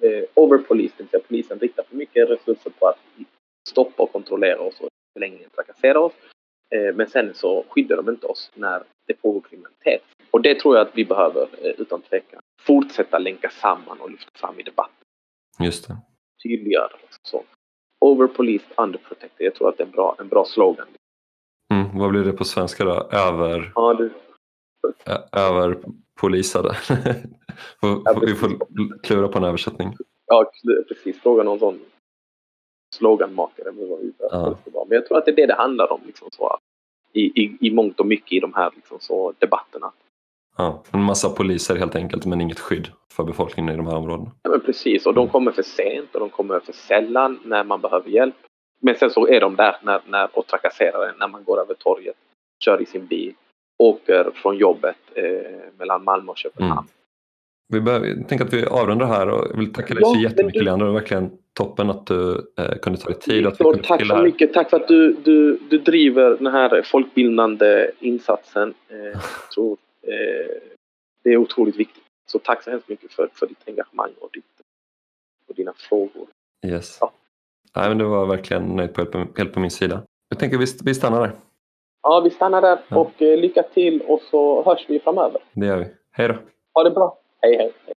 eh, overpoliced, det vill säga polisen riktar för mycket resurser på att stoppa och kontrollera oss och förlängningen trakassera oss. Eh, men sen så skyddar de inte oss när det pågår kriminalitet. Och det tror jag att vi behöver eh, utan tvekan fortsätta länka samman och lyfta fram i debatten. Just det. Tydliggöra. Så. Overpoliced, underprotected. Jag tror att det är en bra, en bra slogan. Mm, vad blir det på svenska då? Över... Ja, du, överpolisade. vi får klura på en översättning. Ja, precis. Fråga någon sån sloganmakare. Ja. Men jag tror att det är det det handlar om. Liksom, så, i, i, I mångt och mycket i de här liksom, så, debatterna. Ja, en massa poliser helt enkelt men inget skydd för befolkningen i de här områdena. Ja, men precis, och de mm. kommer för sent och de kommer för sällan när man behöver hjälp. Men sen så är de där när, när, och trakasserar en när man går över torget, kör i sin bil åker från jobbet eh, mellan Malmö och Köpenhamn. Mm. Vi behöver, tänker att vi avrundar här och jag vill tacka dig så jättemycket. Leander. Det var verkligen toppen att du eh, kunde ta dig tid. Att tack så mycket. Tack för att du, du, du driver den här folkbildande insatsen. Eh, jag tror, eh, det är otroligt viktigt. Så tack så hemskt mycket för, för ditt engagemang och, ditt, och dina frågor. Yes. Ja. Nej, men det var verkligen nöjd på helt på min sida. Jag tänker vi, vi stannar där. Ja, vi stannar där och eh, lycka till och så hörs vi framöver. Det gör vi. Hej då! Ha det bra! hej! hej.